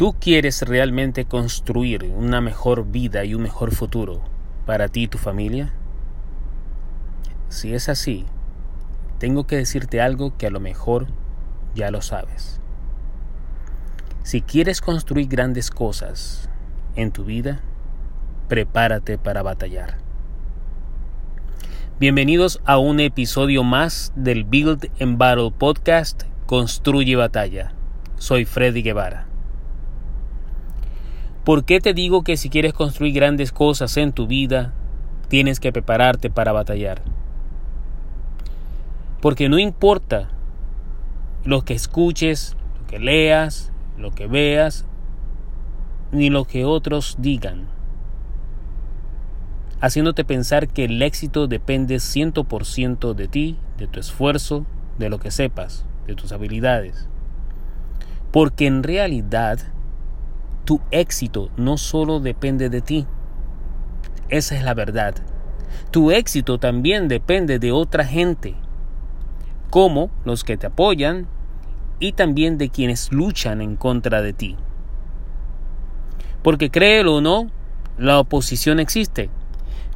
¿Tú quieres realmente construir una mejor vida y un mejor futuro para ti y tu familia? Si es así, tengo que decirte algo que a lo mejor ya lo sabes. Si quieres construir grandes cosas en tu vida, prepárate para batallar. Bienvenidos a un episodio más del Build and Battle podcast Construye Batalla. Soy Freddy Guevara. ¿Por qué te digo que si quieres construir grandes cosas en tu vida, tienes que prepararte para batallar? Porque no importa lo que escuches, lo que leas, lo que veas, ni lo que otros digan haciéndote pensar que el éxito depende 100% de ti, de tu esfuerzo, de lo que sepas, de tus habilidades. Porque en realidad tu éxito no solo depende de ti. Esa es la verdad. Tu éxito también depende de otra gente, como los que te apoyan y también de quienes luchan en contra de ti. Porque créelo o no, la oposición existe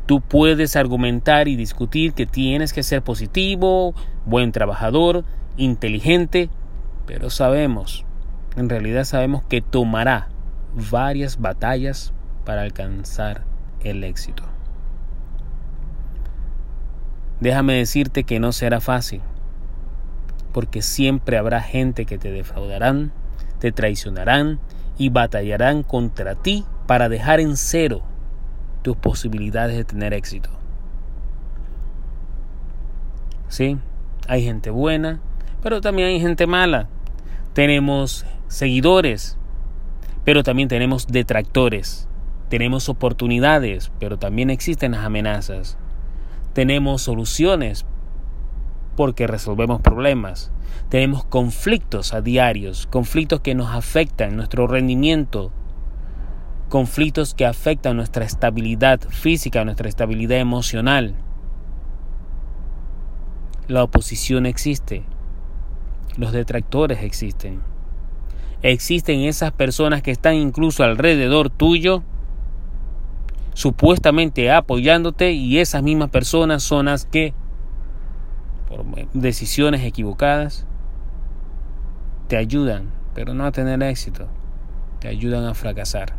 Tú puedes argumentar y discutir que tienes que ser positivo, buen trabajador, inteligente, pero sabemos, en realidad sabemos que tomará varias batallas para alcanzar el éxito. Déjame decirte que no será fácil, porque siempre habrá gente que te defraudarán, te traicionarán y batallarán contra ti para dejar en cero tus posibilidades de tener éxito. Sí, hay gente buena, pero también hay gente mala. Tenemos seguidores, pero también tenemos detractores. Tenemos oportunidades, pero también existen las amenazas. Tenemos soluciones porque resolvemos problemas. Tenemos conflictos a diarios, conflictos que nos afectan nuestro rendimiento, conflictos que afectan nuestra estabilidad física, nuestra estabilidad emocional. La oposición existe, los detractores existen. Existen esas personas que están incluso alrededor tuyo, supuestamente apoyándote, y esas mismas personas son las que, por decisiones equivocadas, te ayudan, pero no a tener éxito, te ayudan a fracasar.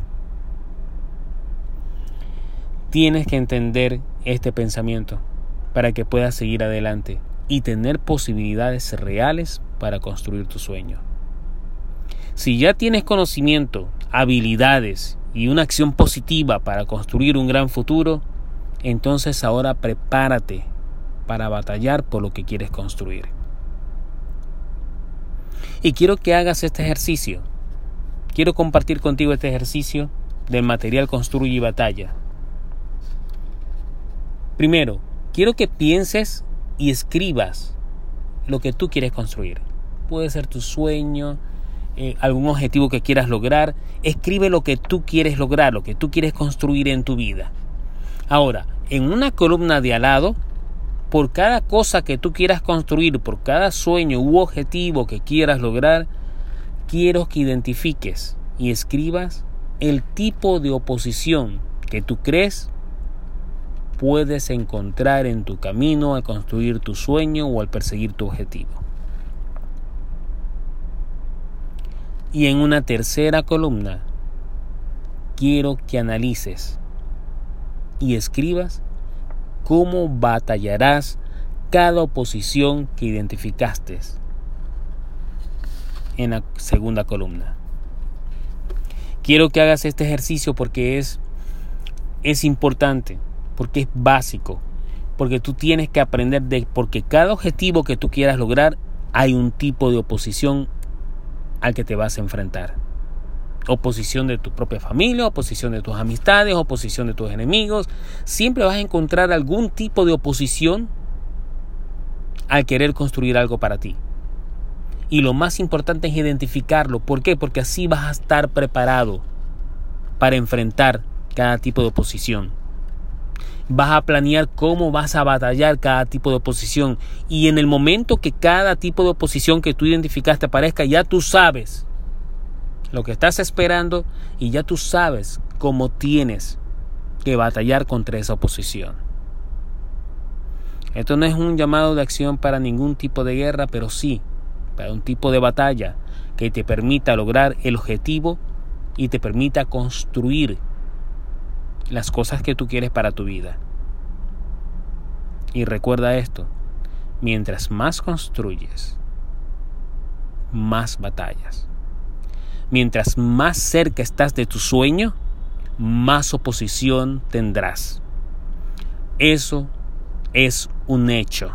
Tienes que entender este pensamiento para que puedas seguir adelante y tener posibilidades reales para construir tu sueño. Si ya tienes conocimiento, habilidades y una acción positiva para construir un gran futuro, entonces ahora prepárate para batallar por lo que quieres construir. Y quiero que hagas este ejercicio. Quiero compartir contigo este ejercicio del material Construye y Batalla Primero, quiero que pienses y escribas lo que tú quieres construir. Puede ser tu sueño, eh, algún objetivo que quieras lograr. Escribe lo que tú quieres lograr, lo que tú quieres construir en tu vida. Ahora, en una columna de al lado, por cada cosa que tú quieras construir, por cada sueño u objetivo que quieras lograr, quiero que identifiques y escribas el tipo de oposición que tú crees puedes encontrar en tu camino al construir tu sueño o al perseguir tu objetivo. Y en una tercera columna, quiero que analices y escribas cómo batallarás cada oposición que identificaste en la segunda columna. Quiero que hagas este ejercicio porque es, es importante porque es básico, porque tú tienes que aprender de, porque cada objetivo que tú quieras lograr hay un tipo de oposición al que te vas a enfrentar. Oposición de tu propia familia, oposición de tus amistades, oposición de tus enemigos. Siempre vas a encontrar algún tipo de oposición al querer construir algo para ti. Y lo más importante es identificarlo. ¿Por qué? Porque así vas a estar preparado para enfrentar cada tipo de oposición vas a planear cómo vas a batallar cada tipo de oposición. Y en el momento que cada tipo de oposición que tú identificaste aparezca, ya tú sabes lo que estás esperando y ya tú sabes cómo tienes que batallar contra esa oposición. Esto no es un llamado de acción para ningún tipo de guerra, pero sí para un tipo de batalla que te permita lograr el objetivo y te permita construir las cosas que tú quieres para tu vida. Y recuerda esto, mientras más construyes, más batallas. Mientras más cerca estás de tu sueño, más oposición tendrás. Eso es un hecho.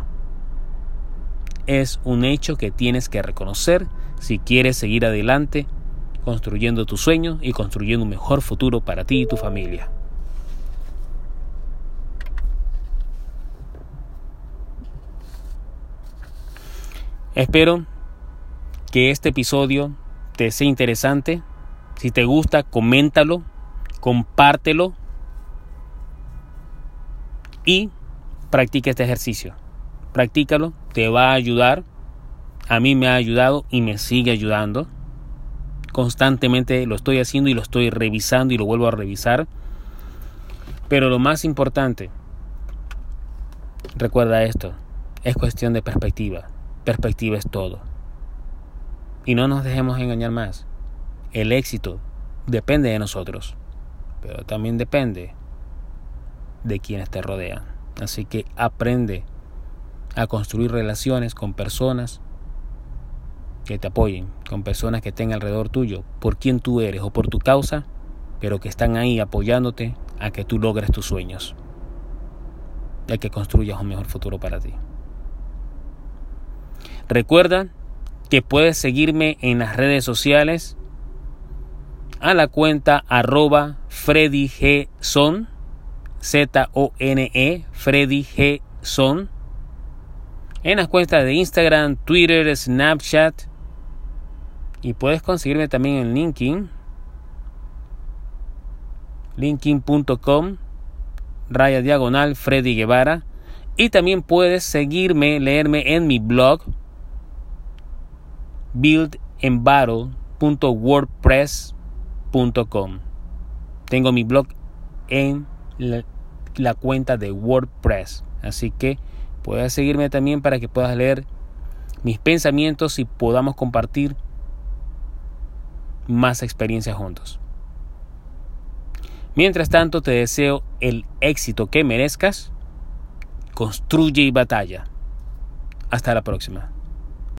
Es un hecho que tienes que reconocer si quieres seguir adelante construyendo tu sueño y construyendo un mejor futuro para ti y tu familia. Espero que este episodio te sea interesante. Si te gusta, coméntalo, compártelo y practica este ejercicio. Practícalo, te va a ayudar. A mí me ha ayudado y me sigue ayudando. Constantemente lo estoy haciendo y lo estoy revisando y lo vuelvo a revisar. Pero lo más importante, recuerda esto, es cuestión de perspectiva. Perspectiva es todo. Y no nos dejemos engañar más. El éxito depende de nosotros, pero también depende de quienes te rodean. Así que aprende a construir relaciones con personas que te apoyen, con personas que estén alrededor tuyo, por quien tú eres o por tu causa, pero que están ahí apoyándote a que tú logres tus sueños, y a que construyas un mejor futuro para ti. Recuerda que puedes seguirme en las redes sociales a la cuenta arroba Freddy G. Son Z-O-N-E, Freddy G. Son. En las cuentas de Instagram, Twitter, Snapchat. Y puedes conseguirme también en LinkedIn. linkedin.com raya diagonal Freddy Guevara. Y también puedes seguirme, leerme en mi blog buildandbattle.wordpress.com. Tengo mi blog en la, cuenta de WordPress. Así que puedes seguirme también para que puedas leer mis pensamientos y podamos compartir más experiencias juntos. Mientras tanto, te deseo el éxito que merezcas. Construye y batalla. Hasta la próxima.